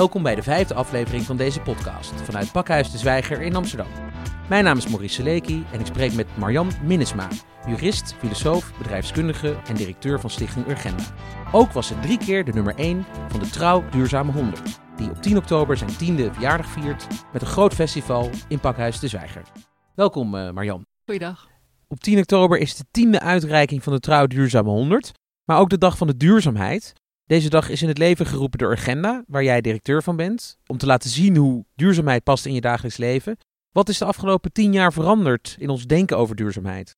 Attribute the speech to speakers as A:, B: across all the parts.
A: Welkom bij de vijfde aflevering van deze podcast vanuit Pakhuis de Zwijger in Amsterdam. Mijn naam is Maurice Seleki en ik spreek met Marjan Minnesma, jurist, filosoof, bedrijfskundige en directeur van Stichting Urgenda. Ook was ze drie keer de nummer 1 van de Trouw Duurzame 100, die op 10 oktober zijn tiende verjaardag viert met een groot festival in Pakhuis de Zwijger. Welkom uh, Marjan.
B: Goeiedag.
A: Op 10 oktober is de tiende uitreiking van de Trouw Duurzame 100, maar ook de Dag van de Duurzaamheid. Deze dag is in het leven geroepen door Agenda, waar jij directeur van bent, om te laten zien hoe duurzaamheid past in je dagelijks leven. Wat is de afgelopen tien jaar veranderd in ons denken over duurzaamheid?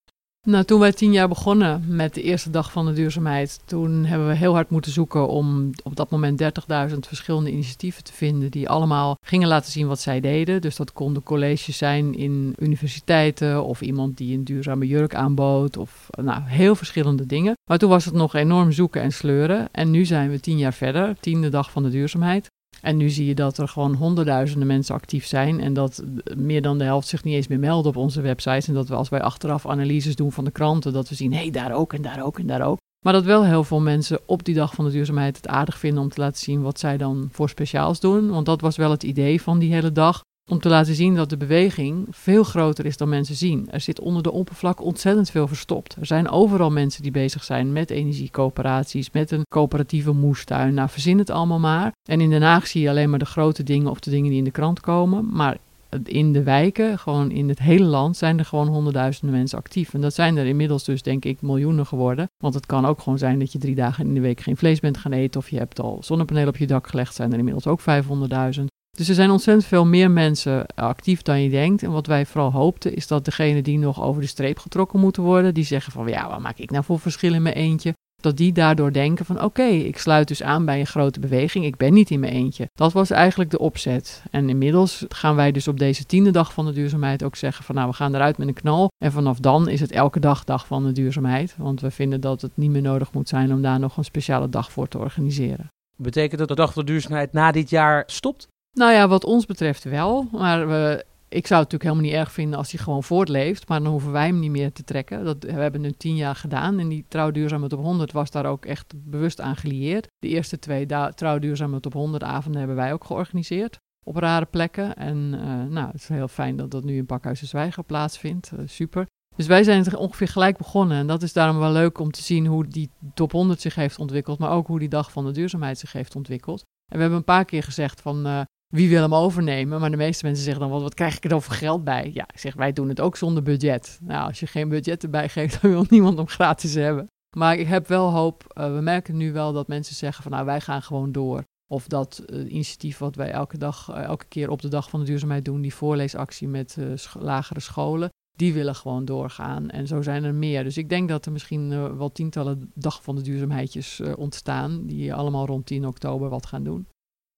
B: Nou, toen wij tien jaar begonnen met de eerste dag van de duurzaamheid, toen hebben we heel hard moeten zoeken om op dat moment 30.000 verschillende initiatieven te vinden die allemaal gingen laten zien wat zij deden. Dus dat konden colleges zijn in universiteiten of iemand die een duurzame jurk aanbood of nou, heel verschillende dingen. Maar toen was het nog enorm zoeken en sleuren en nu zijn we tien jaar verder, tiende dag van de duurzaamheid. En nu zie je dat er gewoon honderdduizenden mensen actief zijn en dat meer dan de helft zich niet eens meer meldt op onze websites. En dat we als wij achteraf analyses doen van de kranten, dat we zien, hé, hey, daar ook en daar ook en daar ook. Maar dat wel heel veel mensen op die dag van de duurzaamheid het aardig vinden om te laten zien wat zij dan voor speciaals doen. Want dat was wel het idee van die hele dag om te laten zien dat de beweging veel groter is dan mensen zien. Er zit onder de oppervlak ontzettend veel verstopt. Er zijn overal mensen die bezig zijn met energiecoöperaties, met een coöperatieve moestuin. Nou, verzin het allemaal maar. En in Den Haag zie je alleen maar de grote dingen of de dingen die in de krant komen. Maar in de wijken, gewoon in het hele land, zijn er gewoon honderdduizenden mensen actief. En dat zijn er inmiddels dus, denk ik, miljoenen geworden. Want het kan ook gewoon zijn dat je drie dagen in de week geen vlees bent gaan eten. Of je hebt al zonnepanelen op je dak gelegd, zijn er inmiddels ook 500.000. Dus er zijn ontzettend veel meer mensen actief dan je denkt. En wat wij vooral hoopten is dat degenen die nog over de streep getrokken moeten worden, die zeggen van ja, wat maak ik nou voor verschil in mijn eentje? Dat die daardoor denken van oké, ik sluit dus aan bij een grote beweging, ik ben niet in mijn eentje. Dat was eigenlijk de opzet. En inmiddels gaan wij dus op deze tiende dag van de duurzaamheid ook zeggen van nou, we gaan eruit met een knal. En vanaf dan is het elke dag dag van de duurzaamheid. Want we vinden dat het niet meer nodig moet zijn om daar nog een speciale dag voor te organiseren.
A: Betekent dat de dag van de duurzaamheid na dit jaar stopt?
B: Nou ja, wat ons betreft wel. Maar we, ik zou het natuurlijk helemaal niet erg vinden als hij gewoon voortleeft. Maar dan hoeven wij hem niet meer te trekken. Dat, we hebben nu tien jaar gedaan. En die Trouwduurzaamheid op 100 was daar ook echt bewust aan gelieerd. De eerste twee Trouwduurzaamheid op 100 avonden hebben wij ook georganiseerd. Op rare plekken. En uh, nou, het is heel fijn dat dat nu in Pakhuis de Zwijger plaatsvindt. Uh, super. Dus wij zijn ongeveer gelijk begonnen. En dat is daarom wel leuk om te zien hoe die top 100 zich heeft ontwikkeld. Maar ook hoe die dag van de duurzaamheid zich heeft ontwikkeld. En we hebben een paar keer gezegd van... Uh, wie wil hem overnemen? Maar de meeste mensen zeggen dan, wat, wat krijg ik er dan voor geld bij? Ja, ik zeg, wij doen het ook zonder budget. Nou, als je geen budget erbij geeft, dan wil niemand hem gratis hebben. Maar ik heb wel hoop, uh, we merken nu wel dat mensen zeggen van, nou, wij gaan gewoon door. Of dat uh, initiatief wat wij elke dag, uh, elke keer op de dag van de duurzaamheid doen, die voorleesactie met lagere scholen, die willen gewoon doorgaan. En zo zijn er meer. Dus ik denk dat er misschien wel tientallen dag van de duurzaamheidjes ontstaan, die allemaal rond 10 oktober wat gaan doen.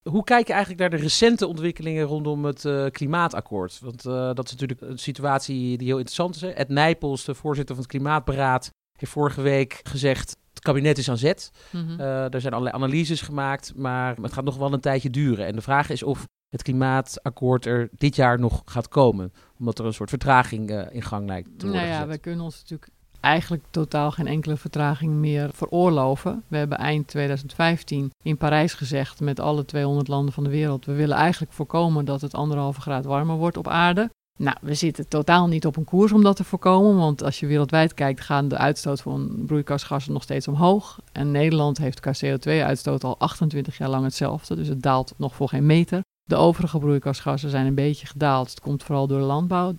A: Hoe kijk je eigenlijk naar de recente ontwikkelingen rondom het uh, klimaatakkoord? Want uh, dat is natuurlijk een situatie die heel interessant is. Hè? Ed Nijpels, de voorzitter van het Klimaatberaad, heeft vorige week gezegd... het kabinet is aan zet. Mm -hmm. uh, er zijn allerlei analyses gemaakt, maar het gaat nog wel een tijdje duren. En de vraag is of het klimaatakkoord er dit jaar nog gaat komen. Omdat er een soort vertraging in gang lijkt te worden
B: Nou ja,
A: gezet.
B: we kunnen ons natuurlijk eigenlijk totaal geen enkele vertraging meer veroorloven. We hebben eind 2015 in Parijs gezegd met alle 200 landen van de wereld: we willen eigenlijk voorkomen dat het anderhalve graad warmer wordt op aarde. Nou, we zitten totaal niet op een koers om dat te voorkomen, want als je wereldwijd kijkt, gaan de uitstoot van broeikasgassen nog steeds omhoog. En Nederland heeft qua CO2-uitstoot al 28 jaar lang hetzelfde, dus het daalt nog voor geen meter. De overige broeikasgassen zijn een beetje gedaald. Het komt vooral door de landbouw,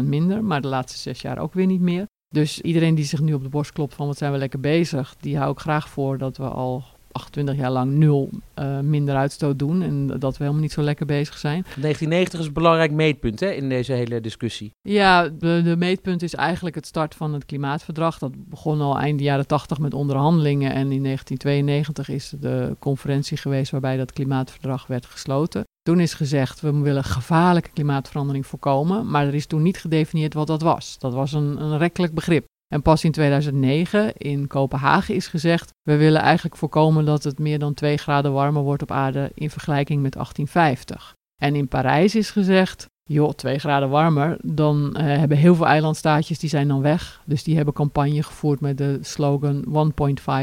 B: 13% minder, maar de laatste zes jaar ook weer niet meer. Dus iedereen die zich nu op de borst klopt van wat zijn we lekker bezig, die hou ik graag voor dat we al 28 jaar lang nul uh, minder uitstoot doen en dat we helemaal niet zo lekker bezig zijn.
A: 1990 is een belangrijk meetpunt hè, in deze hele discussie.
B: Ja, de, de, meetpunt is eigenlijk het start van het klimaatverdrag. Dat begon al eind jaren 80 met onderhandelingen en in 1992 is de conferentie geweest waarbij dat klimaatverdrag werd gesloten. Toen is gezegd, we willen gevaarlijke klimaatverandering voorkomen, maar er is toen niet gedefinieerd wat dat was. Dat was een, een rekkelijk begrip. En pas in 2009 in Kopenhagen is gezegd, we willen eigenlijk voorkomen dat het meer dan 2 graden warmer wordt op aarde in vergelijking met 1850. En in Parijs is gezegd, joh, twee graden warmer, dan uh, hebben heel veel eilandstaatjes die zijn dan weg. Dus die hebben campagne gevoerd met de slogan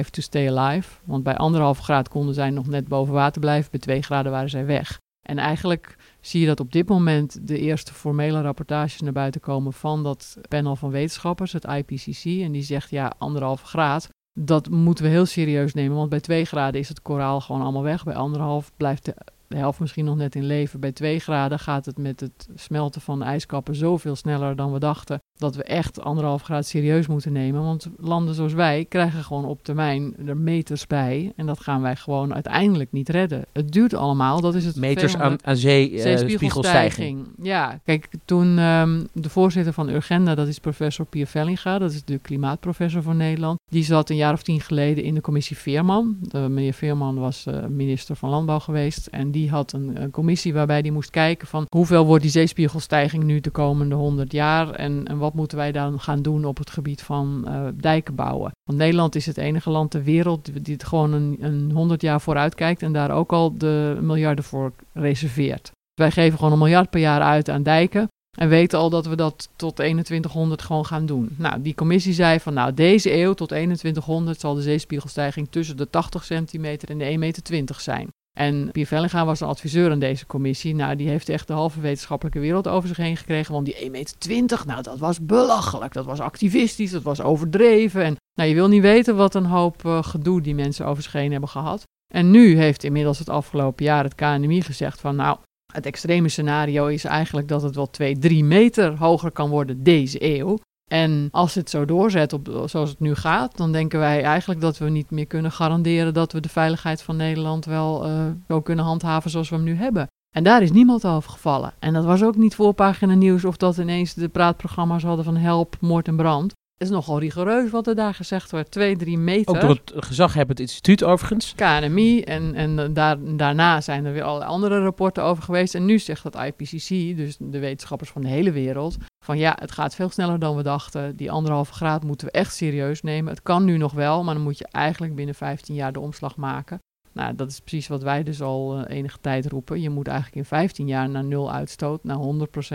B: 1.5 to stay alive. Want bij anderhalf graad konden zij nog net boven water blijven, bij twee graden waren zij weg. En eigenlijk zie je dat op dit moment de eerste formele rapportages naar buiten komen van dat panel van wetenschappers, het IPCC. En die zegt ja, anderhalve graad. Dat moeten we heel serieus nemen, want bij twee graden is het koraal gewoon allemaal weg. Bij anderhalf blijft de de helft misschien nog net in leven. Bij 2 graden gaat het met het smelten van de ijskappen zoveel sneller dan we dachten. Dat we echt anderhalf graad serieus moeten nemen. Want landen zoals wij krijgen gewoon op termijn er meters bij. En dat gaan wij gewoon uiteindelijk niet redden. Het duurt allemaal. Dat is het
A: meters aan, aan zee, uh, zeespiegelstijging.
B: Ja, kijk, toen um, de voorzitter van Urgenda, dat is professor Pier Vellinga, dat is de klimaatprofessor van Nederland. Die zat een jaar of tien geleden in de commissie Veerman. De, meneer Veerman was uh, minister van Landbouw geweest. En die had een, een, commissie waarbij die moest kijken van hoeveel wordt die zeespiegelstijging nu de komende 100 jaar en, en wat moeten wij dan gaan doen op het gebied van uh, dijken bouwen. Want Nederland is het enige land ter wereld die het gewoon een, een 100 jaar vooruit kijkt en daar ook al de miljarden voor reserveert. Wij geven gewoon een miljard per jaar uit aan dijken. En weten al dat we dat tot 2100 gewoon gaan doen. Nou, die commissie zei van nou, deze eeuw tot 2100 zal de zeespiegelstijging tussen de 80 centimeter en de 1,20 meter zijn. En Pier Vellinga was een adviseur aan deze commissie. Nou, die heeft echt de halve wetenschappelijke wereld over zich heen gekregen. Want die 1,20 meter, nou, dat was belachelijk. Dat was activistisch, dat was overdreven. En nou, je wil niet weten wat een hoop uh, gedoe die mensen over zich heen hebben gehad. En nu heeft inmiddels het afgelopen jaar het KNMI gezegd van... nou, het extreme scenario is eigenlijk dat het wel 2, 3 meter hoger kan worden deze eeuw. En als het zo doorzet op, zoals het nu gaat, dan denken wij eigenlijk dat we niet meer kunnen garanderen dat we de veiligheid van Nederland wel uh, zo kunnen handhaven zoals we hem nu hebben. En daar is niemand over gevallen. En dat was ook niet voorpagina nieuws of dat ineens de praatprogramma's hadden van help, moord en brand is nogal rigoureus wat er daar gezegd wordt. Twee, drie meter.
A: Ook door het gezaghebbend instituut overigens.
B: KNMI. En, en daar, daarna zijn er weer allerlei andere rapporten over geweest. En nu zegt het IPCC, dus de wetenschappers van de hele wereld... van ja, het gaat veel sneller dan we dachten. Die anderhalve graad moeten we echt serieus nemen. Het kan nu nog wel, maar dan moet je eigenlijk binnen 15 jaar de omslag maken. Nou, dat is precies wat wij dus al uh, enige tijd roepen. Je moet eigenlijk in 15 jaar naar nul uitstoot, naar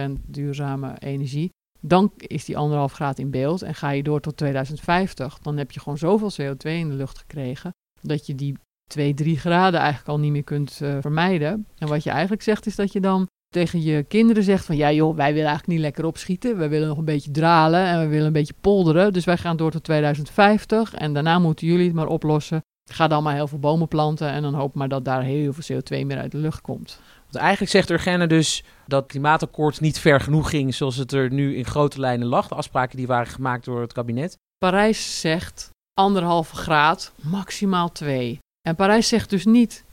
B: 100% duurzame energie. Dan is die anderhalf graad in beeld en ga je door tot 2050. Dan heb je gewoon zoveel CO2 in de lucht gekregen dat je die 2, 3 graden eigenlijk al niet meer kunt uh, vermijden. En wat je eigenlijk zegt is dat je dan tegen je kinderen zegt van ja joh, wij willen eigenlijk niet lekker opschieten. We willen nog een beetje dralen en we willen een beetje polderen. Dus wij gaan door tot 2050 en daarna moeten jullie het maar oplossen. Ga dan maar heel veel bomen planten en dan hoop maar dat daar heel veel CO2 meer uit de lucht komt.
A: Want eigenlijk zegt Urgenne dus dat het klimaatakkoord niet ver genoeg ging zoals het er nu in grote lijnen lag. De afspraken die waren gemaakt door het kabinet.
B: Parijs zegt anderhalve graad, maximaal twee. En Parijs zegt dus niet 49%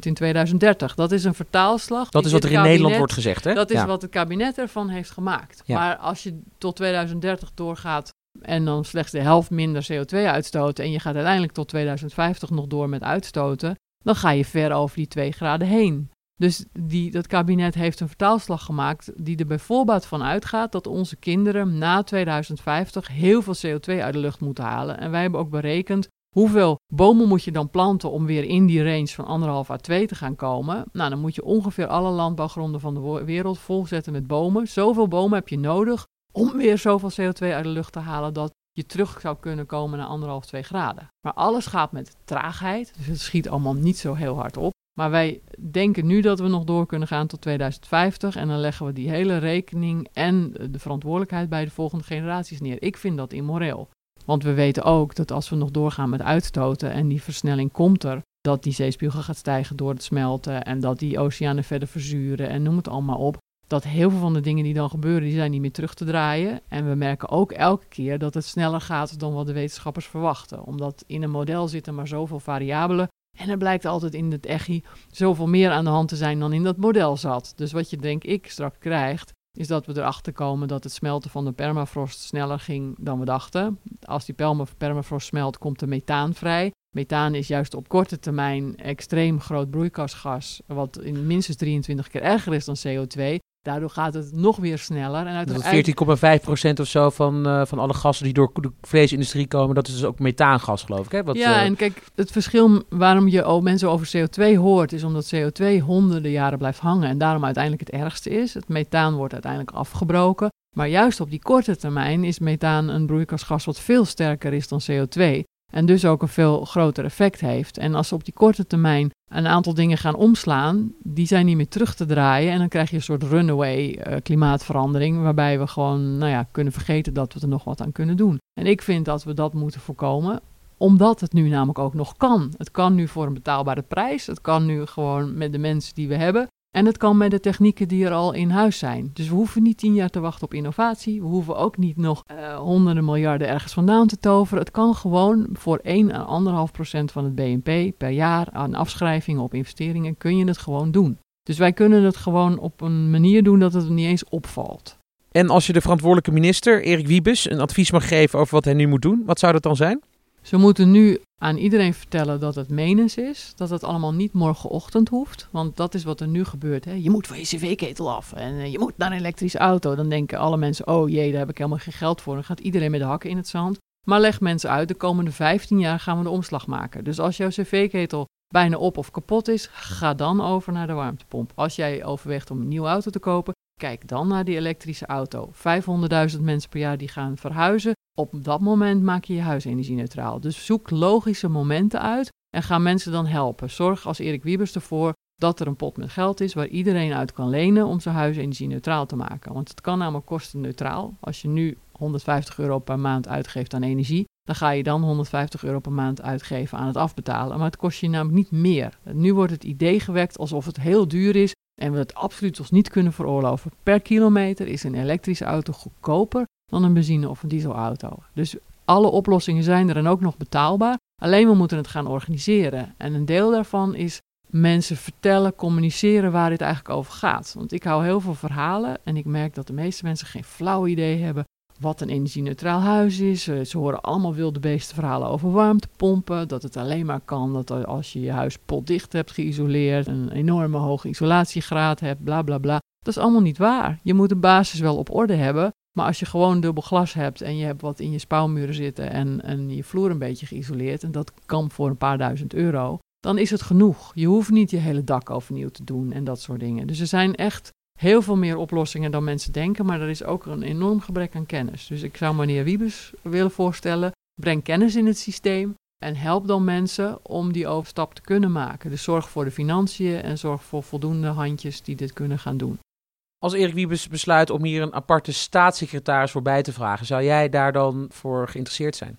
B: in 2030. Dat is een vertaalslag.
A: Dat is wat er in Nederland wordt gezegd, hè?
B: Dat is wat het kabinet ervan heeft gemaakt. Ja. Maar als je tot 2030 doorgaat en dan slechts de helft minder CO2 uitstoten... en je gaat uiteindelijk tot 2050 nog door met uitstoten... dan ga je ver over die 2 graden heen. Dus die, dat kabinet heeft een vertaalslag gemaakt die er bijvoorbeeld van uitgaat dat onze kinderen na 2050 heel veel CO2 uit de lucht moeten halen. En wij hebben ook berekend hoeveel bomen moet je dan planten om weer in die range van anderhalf à 2 te gaan komen. Nou, dan moet je ongeveer alle landbouwgronden van de wereld volzetten met bomen. Zoveel bomen heb je nodig om weer zoveel CO2 uit de lucht te halen dat je terug zou kunnen komen naar anderhalf, 2 graden. Maar alles gaat met traagheid, dus het schiet allemaal niet zo heel hard op. Maar wij denken nu dat we nog door kunnen gaan tot 2050. En dan leggen we die hele rekening en de verantwoordelijkheid bij de volgende generaties neer. Ik vind dat immoreel. Want we weten ook dat als we nog doorgaan met uitstoten en die versnelling komt er, dat die zeespiegel gaat stijgen door het smelten en dat die oceanen verder verzuren en noem het allemaal op. Dat heel veel van de dingen die dan gebeuren, die zijn niet meer terug te draaien. En we merken ook elke keer dat het sneller gaat dan wat de wetenschappers verwachten. Omdat in een model zitten maar zoveel variabelen en er blijkt altijd in het echi zoveel meer aan de hand te zijn dan in dat model zat. Dus wat je denk ik straks krijgt, is dat we erachter komen dat het smelten van de permafrost sneller ging dan we dachten. Als die permafrost smelt, komt er methaan vrij. Methaan is juist op korte termijn extreem groot broeikasgas, wat in minstens 23 keer erger is dan CO2. Daardoor gaat het nog weer sneller. En uiteindelijk...
A: 14,5% of zo van, eh, van alle gassen die door de vleesindustrie komen, dat is dus ook methaangas, geloof ik. Hè? Wat,
B: ja,
A: eh,
B: en kijk, het verschil waarom je mensen over CO2 hoort, is omdat CO2 honderden jaren blijft hangen en daarom uiteindelijk het ergste is. Het methaan wordt uiteindelijk afgebroken. Maar juist op die korte termijn is methaan een broeikasgas wat veel sterker is dan CO2. En dus ook een veel groter effect heeft. En als ze op die korte termijn een aantal dingen gaan omslaan, die zijn niet meer terug te draaien. En dan krijg je een soort runaway eh, klimaatverandering, waarbij we gewoon nou ja, kunnen vergeten dat we er nog wat aan kunnen doen. En ik vind dat we dat moeten voorkomen omdat het nu namelijk ook nog kan. Het kan nu voor een betaalbare prijs. Het kan nu gewoon met de mensen die we hebben. En het kan met de technieken die er al in huis zijn. Dus we hoeven niet tien jaar te wachten op innovatie. We hoeven ook niet nog eh, honderden miljarden ergens vandaan te toveren. Het kan gewoon voor 1 à 1,5 procent van het BNP per jaar aan afschrijvingen op investeringen kun je het gewoon doen. Dus wij kunnen het gewoon op een manier doen dat het niet eens opvalt.
A: En als je de verantwoordelijke minister, Erik Wiebes, een advies mag geven over wat hij nu moet doen, wat zou dat dan zijn?
B: Ze moeten nu aan iedereen vertellen dat het menens is. Dat het allemaal niet morgenochtend hoeft. Want dat is wat er nu gebeurt. Hè. Je moet van je cv-ketel af en eh, je moet naar een elektrische auto. Dan denken alle mensen, oh jee, daar heb ik helemaal geen geld voor. Dan gaat iedereen met de hakken in het zand. Maar leg mensen uit, de komende 15 jaar gaan we de omslag maken. Dus als jouw cv-ketel bijna op of kapot is, ga dan over naar de warmtepomp. Als jij overweegt om een nieuwe auto te kopen, kijk dan naar die elektrische auto. 500.000 mensen per jaar die gaan verhuizen. Op dat moment maak je je huis energie-neutraal. Dus zoek logische momenten uit en ga mensen dan helpen. Zorg als Erik Wiebers ervoor dat er een pot met geld is waar iedereen uit kan lenen om zijn huis energie-neutraal te maken. Want het kan namelijk kostenneutraal. Als je nu 150 euro per maand uitgeeft aan energie, dan ga je dan 150 euro per maand uitgeven aan het afbetalen. Maar het kost je namelijk niet meer. Nu wordt het idee gewekt alsof het heel duur is en we het absoluut ons niet kunnen veroorloven. Per kilometer is een elektrische auto goedkoper dan een benzine- of een dieselauto. Dus alle oplossingen zijn er en ook nog betaalbaar. Alleen we moeten het gaan organiseren. En een deel daarvan is mensen vertellen, communiceren waar dit eigenlijk over gaat. Want ik hou heel veel verhalen en ik merk dat de meeste mensen geen flauw idee hebben wat een energie-neutraal huis is. Eh, Ze horen allemaal wilde beesten verhalen over warmtepompen. Dat het alleen maar kan dat als je je huis potdicht hebt geïsoleerd, een enorme hoge isolatiegraad hebt, bla bla bla. Dat is allemaal niet waar. Je moet de basis wel op orde hebben. Maar als je gewoon dubbel glas hebt en je hebt wat in je spouwmuren zitten en, en je vloer een beetje geïsoleerd, en dat kan voor een paar duizend euro, dan is het genoeg. Je hoeft niet je hele dak overnieuw te doen en dat soort dingen. Dus er zijn echt heel veel meer oplossingen dan mensen denken, maar er is ook een enorm gebrek aan kennis. Dus ik zou meneer Wiebes willen voorstellen, breng kennis in het systeem en help dan mensen om die overstap te kunnen maken. Dus zorg voor de financiën en zorg voor voldoende handjes die dit kunnen gaan doen.
A: Als Erik Wiebes besluit om hier een aparte staatssecretaris voor bij te vragen, zou jij daar dan voor geïnteresseerd zijn?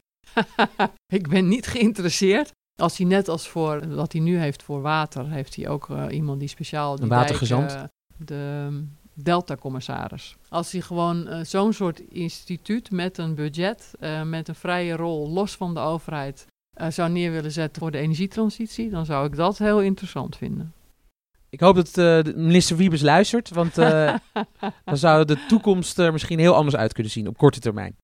B: ik ben niet geïnteresseerd. Als hij net als voor wat hij nu heeft voor water, heeft hij ook uh, iemand die speciaal die
A: een watergezant.
B: Dijk, uh, de Delta-commissaris. Als hij gewoon uh, zo'n soort instituut met een budget, uh, met een vrije rol, los van de overheid, uh, zou neer willen zetten voor de energietransitie, dan zou ik dat heel interessant vinden.
A: Ik hoop dat de minister Wiebes luistert, want dan zou de toekomst er misschien heel anders uit kunnen zien op korte termijn.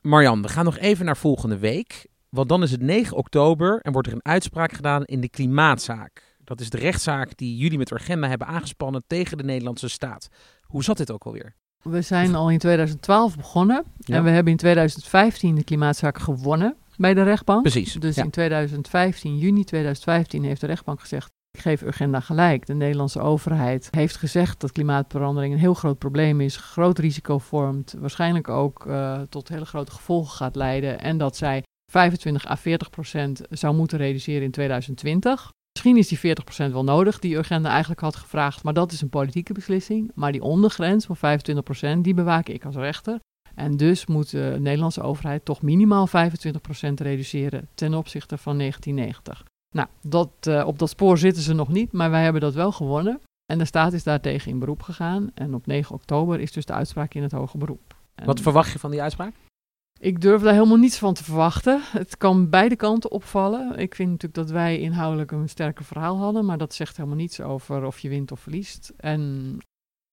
A: Marjan, we gaan nog even naar volgende week. Want dan is het 9 oktober en wordt er een uitspraak gedaan in de klimaatzaak. Dat is de rechtszaak die jullie met Urgenda hebben aangespannen tegen de Nederlandse staat. Hoe zat dit ook alweer?
B: We zijn al in 2012 begonnen ja. en we hebben in 2015 de klimaatzaak gewonnen bij de rechtbank.
A: Precies.
B: Dus
A: ja.
B: in 2015, juni 2015, heeft de rechtbank gezegd: ik geef Urgenda gelijk. De Nederlandse overheid heeft gezegd dat klimaatverandering een heel groot probleem is, groot risico vormt, waarschijnlijk ook uh, tot hele grote gevolgen gaat leiden en dat zij 25 à 40 procent zou moeten reduceren in 2020. Misschien is die 40 procent wel nodig, die Urgenda eigenlijk had gevraagd, maar dat is een politieke beslissing. Maar die ondergrens van 25 procent, die bewaak ik als rechter. En dus moet de Nederlandse overheid toch minimaal 25 procent reduceren ten opzichte van 1990. Nou, dat, uh, op dat spoor zitten ze nog niet, maar wij hebben dat wel gewonnen. En de staat is daartegen in beroep gegaan. En op 9 oktober is dus de uitspraak in het hoge beroep.
A: Wat verwacht je van die uitspraak?
B: Ik durf daar helemaal niets van te verwachten. Het kan beide kanten opvallen. Ik vind natuurlijk dat wij inhoudelijk een sterker verhaal hadden, maar dat zegt helemaal niets over of je wint of verliest. En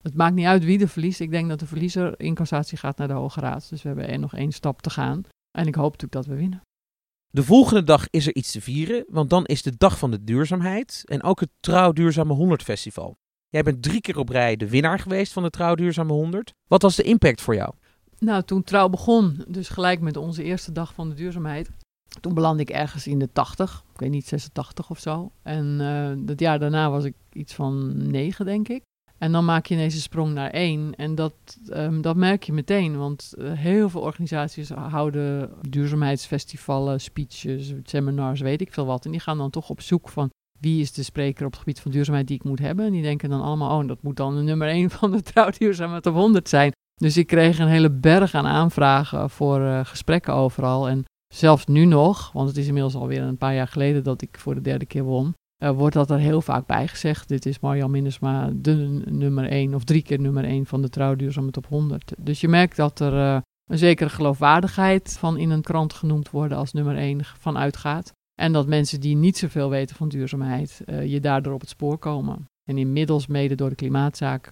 B: het maakt niet uit wie er verliest. Ik denk dat de verliezer in cassatie gaat naar de Hoge Raad. Dus we hebben er nog één stap te gaan. En ik hoop natuurlijk dat we winnen.
A: De volgende dag is er iets te vieren, want dan is de Dag van de Duurzaamheid en ook het Trouw Duurzame 100 Festival. Jij bent drie keer op rij de winnaar geweest van de Trouw Duurzame 100. Wat was de impact voor jou?
B: Nou, toen Trouw begon, dus gelijk met onze eerste dag van de duurzaamheid, toen belandde ik ergens in de 80, ik weet niet, 86 of zo. En uh, dat jaar daarna was ik iets van 9, denk ik. En dan maak je ineens een sprong naar één. En dat, um, dat merk je meteen, want uh, heel veel organisaties houden duurzaamheidsfestivalen, speeches, seminars, weet ik veel wat. En die gaan dan toch op zoek van wie is de spreker op het gebied van duurzaamheid die ik moet hebben. En die denken dan allemaal, oh, dat moet dan de nummer één van de trouwduurzaamheid op 100 zijn. Dus ik kreeg een hele berg aan aanvragen voor uh, gesprekken overal. En zelfs nu nog, want het is inmiddels alweer een paar jaar geleden dat ik voor de derde keer won, uh, wordt dat er heel vaak bij gezegd. Dit is Marjan Minnesma de nummer 1 of drie keer nummer 1 van de trouwduurzame top 100. Dus je merkt dat er uh, een zekere geloofwaardigheid van in een krant genoemd worden als nummer 1 van uitgaat. En dat mensen die niet zoveel weten van duurzaamheid je daardoor op het spoor komen. En inmiddels, mede door de klimaatzaak,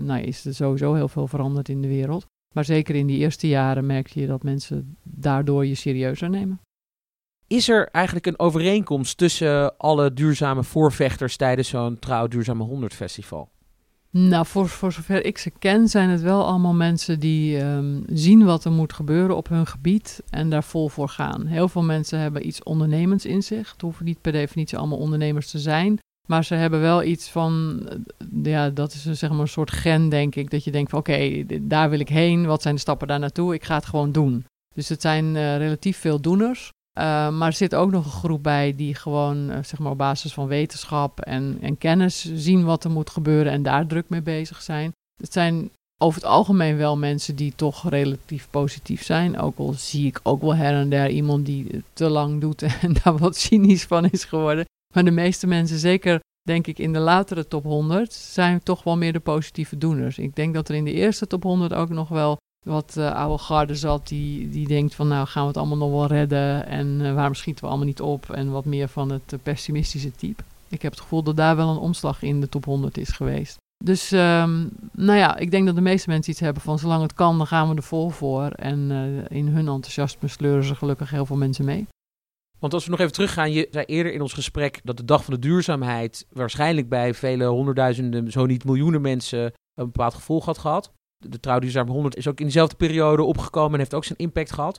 B: nou, is er sowieso heel veel veranderd in de wereld. Maar zeker in die eerste jaren merk je dat mensen daardoor je serieuzer nemen.
A: Is er eigenlijk een overeenkomst tussen alle duurzame voorvechters tijdens zo'n Trouw Duurzame 100 festival?
B: Nou, voor, voor zover ik ze ken, zijn het wel allemaal mensen die um, zien wat er moet gebeuren op hun gebied en daar vol voor gaan. Heel veel mensen hebben iets ondernemends in zich. Het hoeven niet per definitie allemaal ondernemers te zijn. Maar ze hebben wel iets van, ja, dat is zeg maar een soort gen, denk ik. Dat je denkt van, oké, daar wil ik heen. Wat zijn de stappen daar naartoe? Ik ga het gewoon doen. Dus het zijn uh, relatief veel doeners. Uh, maar er zit ook nog een groep bij die gewoon, uh, zeg maar op basis van wetenschap en, en kennis zien wat er moet gebeuren en daar druk mee bezig zijn. Het zijn over het algemeen wel mensen die toch relatief positief zijn. Ook al zie ik ook wel her en der iemand die te lang doet en daar wat cynisch van is geworden. Maar de meeste mensen, zeker denk ik in de latere top 100, zijn toch wel meer de positieve doeners. Ik denk dat er in de eerste top 100 ook nog wel wat uh, oude garde zat die, die denkt van nou gaan we het allemaal nog wel redden en uh, waarom schieten we allemaal niet op en wat meer van het uh, pessimistische type. Ik heb het gevoel dat daar wel een omslag in de top 100 is geweest. Dus um, nou ja, ik denk dat de meeste mensen iets hebben van zolang het kan, dan gaan we er vol voor. En in hun enthousiasme sleuren ze gelukkig heel veel mensen mee.
A: Want als we nog even teruggaan, je zei eerder in ons gesprek dat de dag van de duurzaamheid waarschijnlijk bij vele honderdduizenden, zo niet miljoenen mensen een bepaald gevolg had gehad. De Trouwduurzaam 100 is ook in diezelfde periode opgekomen en heeft ook zijn impact gehad.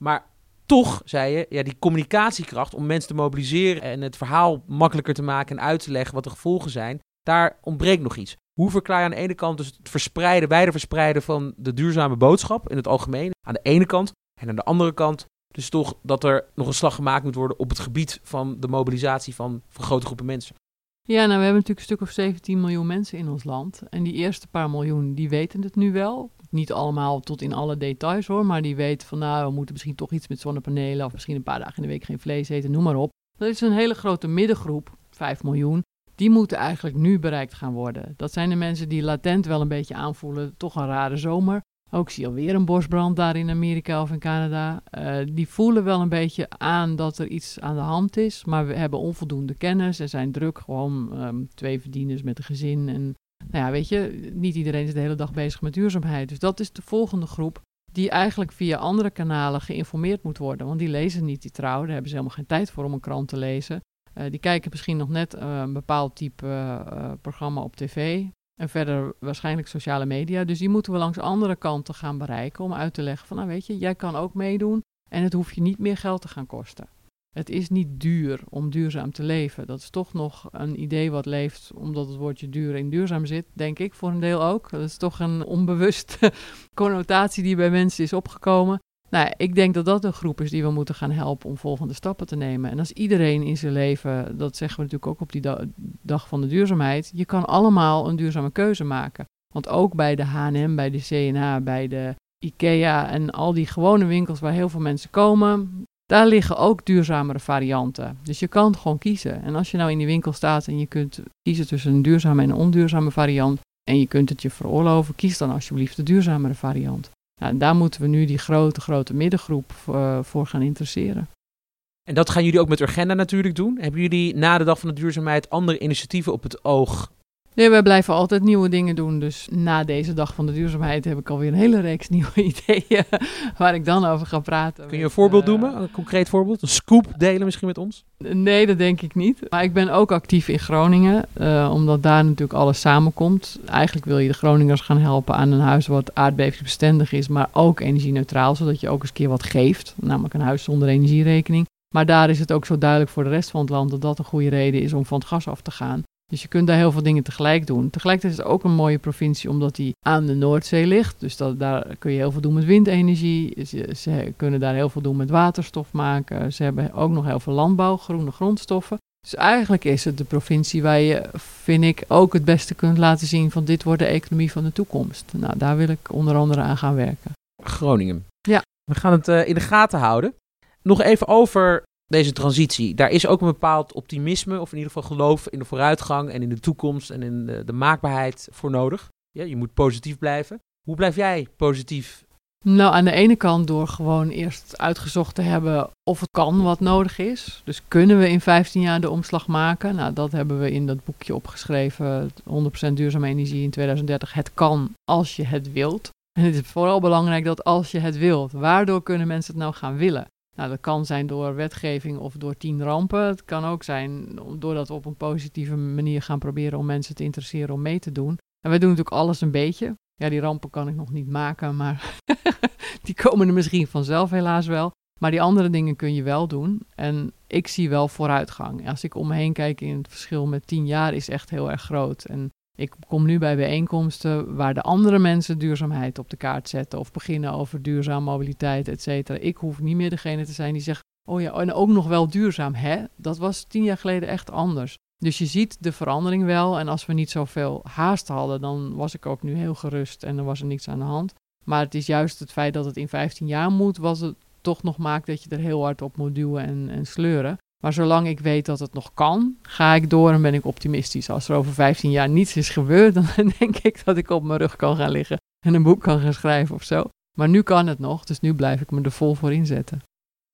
A: Maar toch, zei je, ja, die communicatiekracht om mensen te mobiliseren en het verhaal makkelijker te maken en uit te leggen wat de gevolgen zijn, daar ontbreekt nog iets. Hoe verklaar je aan de ene kant dus het verspreiden, beide verspreiden van de duurzame boodschap in het algemeen, aan de ene kant, en aan de andere kant dus toch dat er nog een slag gemaakt moet worden op het gebied van de mobilisatie van, van grote groepen mensen.
B: Ja, nou we hebben natuurlijk een stuk of 17 miljoen mensen in ons land. En die eerste paar miljoen, die weten het nu wel. Niet allemaal tot in alle details hoor, maar die weten van nou, we moeten misschien toch iets met zonnepanelen of misschien een paar dagen in de week geen vlees eten, noem maar op. Dat is een hele grote middengroep, 5 miljoen. Die moeten eigenlijk nu bereikt gaan worden. Dat zijn de mensen die latent wel een beetje aanvoelen, toch een rare zomer. Ook zie je alweer een bosbrand daar in Amerika of in Canada. Uh, die voelen wel een beetje aan dat er iets aan de hand is, maar we hebben onvoldoende kennis en zijn druk. Gewoon um, twee verdieners met een gezin. En nou ja, weet je, niet iedereen is de hele dag bezig met duurzaamheid. Dus dat is de volgende groep die eigenlijk via andere kanalen geïnformeerd moet worden. Want die lezen niet die trouw, daar hebben ze helemaal geen tijd voor om een krant te lezen. Uh, die kijken misschien nog net uh, een bepaald type programma op tv. En verder waarschijnlijk sociale media. Dus die moeten we langs andere kanten gaan bereiken om uit te leggen van, nou weet je, jij kan ook meedoen en het hoeft je niet meer geld te gaan kosten. Het is niet duur om duurzaam te leven. Dat is toch nog een idee wat leeft omdat het woordje duur in duurzaam zit, denk ik voor een deel ook. Dat is toch een onbewuste connotatie die bij mensen is opgekomen. Nou, ik denk dat dat een groep is die we moeten gaan helpen om volgende stappen te nemen. En als iedereen in zijn leven, dat zeggen we natuurlijk ook op die da dag van de duurzaamheid, je kan allemaal een duurzame keuze maken. Want ook bij de H&M, bij de CNA, bij de IKEA en al die gewone winkels waar heel veel mensen komen, daar liggen ook duurzamere varianten. Dus je kan gewoon kiezen. En als je nou in die winkel staat en je kunt kiezen tussen een duurzame en een onduurzame variant, en je kunt het je veroorloven, kies dan alsjeblieft de duurzamere variant. Nou, daar moeten we nu die grote, grote middengroep uh, voor gaan interesseren.
A: En dat gaan jullie ook met Urgenda natuurlijk doen. Hebben jullie na de Dag van de Duurzaamheid andere initiatieven op het oog
B: Nee, wij blijven altijd nieuwe dingen doen. Dus na deze dag van de duurzaamheid heb ik alweer een hele reeks nieuwe ideeën waar ik dan over ga praten.
A: Kun je een voorbeeld uh, noemen? Een concreet voorbeeld? Een scoop delen misschien met ons?
B: Nee, dat denk ik niet. Maar ik ben ook actief in Groningen, uh, omdat daar natuurlijk alles samenkomt. Eigenlijk wil je de Groningers gaan helpen aan een huis wat aardbevingsbestendig is, maar ook energie-neutraal, zodat je ook eens een keer wat geeft. Namelijk een huis zonder energierekening. Maar daar is het ook zo duidelijk voor de rest van het land dat dat een goede reden is om van het gas af te gaan. Dus je kunt daar heel veel dingen tegelijk doen. Tegelijkertijd is het ook een mooie provincie omdat die aan de Noordzee ligt. Dus dat, daar kun je heel veel doen met windenergie. Ze, ze, kunnen daar heel veel doen met waterstof maken. Ze hebben ook nog heel veel landbouw, groene grondstoffen. Dus eigenlijk is het de provincie waar je, vind ik, ook het beste kunt laten zien van dit wordt de economie van de toekomst. Nou, daar wil ik onder andere aan gaan werken.
A: Groningen.
B: Ja.
A: We gaan het uh, in de gaten houden. Nog even over deze transitie. Daar is ook een bepaald optimisme, of in ieder geval geloof in de vooruitgang en in de toekomst en in de, de maakbaarheid voor nodig. Ja, je moet positief blijven. Hoe blijf jij positief?
B: Nou, aan de ene kant door gewoon eerst uitgezocht te hebben of het kan wat nodig is. Dus kunnen we in 15 jaar de omslag maken? Nou, dat hebben we in dat boekje opgeschreven. 100% duurzame energie in 2030. Het kan als je het wilt. En het is vooral belangrijk dat als je het wilt. Waardoor kunnen mensen het nou gaan willen? Nou, dat kan zijn door wetgeving of door tien rampen. Het kan ook zijn doordat we op een positieve manier gaan proberen om mensen te interesseren om mee te doen. En wij doen natuurlijk alles een beetje. Ja, die rampen kan ik nog niet maken, maar die komen er misschien vanzelf helaas wel. Maar die andere dingen kun je wel doen. En ik zie wel vooruitgang. Als ik om me heen kijk in het verschil met tien jaar is echt heel erg groot. En ik kom nu bij bijeenkomsten waar de andere mensen duurzaamheid op de kaart zetten of beginnen over duurzame mobiliteit, et cetera. Ik hoef niet meer degene te zijn die zegt, oh ja, en ook nog wel duurzaam, hè? Dat was tien jaar geleden echt anders. Dus je ziet de verandering wel en als we niet zoveel haast hadden, dan was ik ook nu heel gerust en er was er niks aan de hand. Maar het is juist het feit dat het in 15 jaar moet, was het toch nog maakt dat je er heel hard op moet duwen en, en sleuren. Maar zolang ik weet dat het nog kan, ga ik door en ben ik optimistisch. Als er over 15 jaar niets is gebeurd, dan denk ik dat ik op mijn rug kan gaan liggen en een boek kan gaan schrijven of zo. Maar nu kan het nog, dus nu blijf ik me er vol voor inzetten.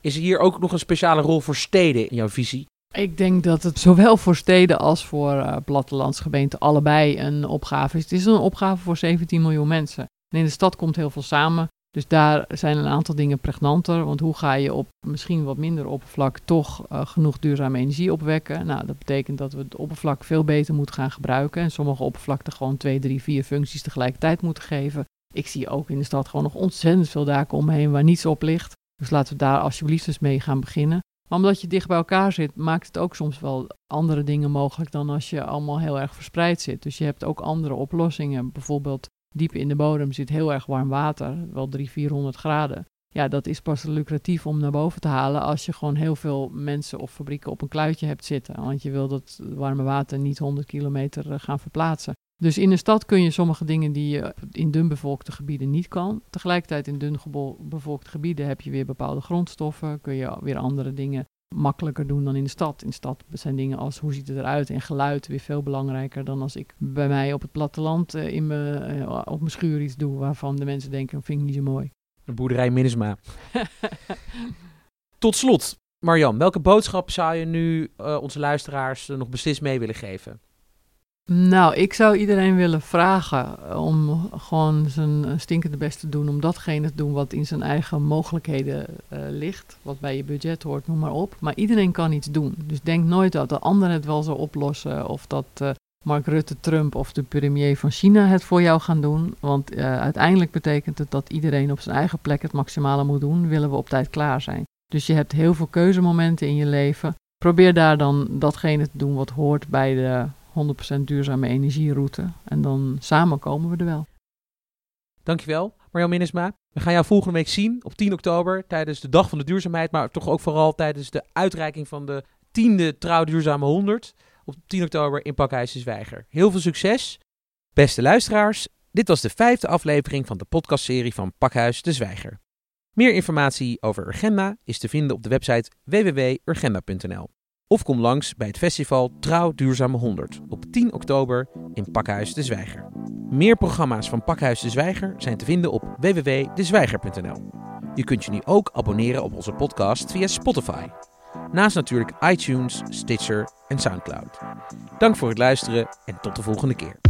A: Is er hier ook nog een speciale rol voor steden in jouw visie?
B: Ik denk dat het zowel voor steden als voor uh, plattelandsgemeenten allebei een opgave is. Het is een opgave voor 17 miljoen mensen. En in de stad komt heel veel samen. Dus daar zijn een aantal dingen pregnanter. Want hoe ga je op misschien wat minder oppervlak toch uh, genoeg duurzame energie opwekken? Nou, dat betekent dat we het oppervlak veel beter moeten gaan gebruiken. En sommige oppervlakten gewoon twee, drie, vier functies tegelijkertijd moeten geven. Ik zie ook in de stad gewoon nog ontzettend veel daken omheen waar niets op ligt. Dus laten we daar alsjeblieft eens mee gaan beginnen. Maar omdat je dicht bij elkaar zit, maakt het ook soms wel andere dingen mogelijk dan als je allemaal heel erg verspreid zit. Dus je hebt ook andere oplossingen. Bijvoorbeeld diep in de bodem zit heel erg warm water, wel 300, 400 graden. Ja, dat is pas lucratief om naar boven te halen als je gewoon heel veel mensen of fabrieken op een kluitje hebt zitten. Want je wil dat warme water niet 100 kilometer eh, gaan verplaatsen. Dus in een stad kun je sommige dingen die je in dunbevolkte gebieden niet kan. Tegelijkertijd in dunbevolkte gebieden heb je weer bepaalde grondstoffen, kun je weer andere dingen makkelijker doen dan in de stad. In de stad zijn dingen als hoe ziet het eruit en geluid weer veel belangrijker dan als ik bij mij op het platteland uh, in me, uh, op mijn schuur iets doe waarvan de mensen denken, vind ik niet zo mooi.
A: De boerderij Minnesma. Tot slot, Marjan, welke boodschap zou je nu uh, onze luisteraars nog beslist mee willen geven?
B: Nou, ik zou iedereen willen vragen om gewoon zijn stinkende best te doen. Om datgene te doen wat in zijn eigen mogelijkheden uh, ligt. Wat bij je budget hoort, noem maar op. Maar iedereen kan iets doen. Dus denk nooit dat de anderen het wel zo oplossen. Of dat uh, Mark Rutte, Trump of de premier van China het voor jou gaan doen. Want uiteindelijk betekent het dat iedereen op zijn eigen plek het maximale moet doen. Willen we op tijd klaar zijn. Dus je hebt heel veel keuzemomenten in je leven. Probeer daar dan datgene te doen wat hoort bij de 100% duurzame energieroute. En dan samen komen we er wel.
A: Dankjewel, Marjan Minnesma. We gaan jou volgende week zien op 10 oktober tijdens de Dag van de Duurzaamheid, maar toch ook vooral tijdens de uitreiking van de tiende Trouw Duurzame 100 op 10 oktober in Pakhuis de Zwijger. Heel veel succes. Beste luisteraars, dit was de vijfde aflevering van de podcastserie van Pakhuis de Zwijger. Meer informatie over Urgenda is te vinden op de website www.urgenda.nl. Of kom langs bij het festival Trouw Duurzame 100 op 10 oktober in Pakhuis de Zwijger. Meer programma's van Pakhuis de Zwijger zijn te vinden op www.dezwijger.nl. Je kunt je nu ook abonneren op onze podcast via Spotify. naast natuurlijk iTunes, Stitcher en Soundcloud. Dank voor het luisteren en tot de volgende keer.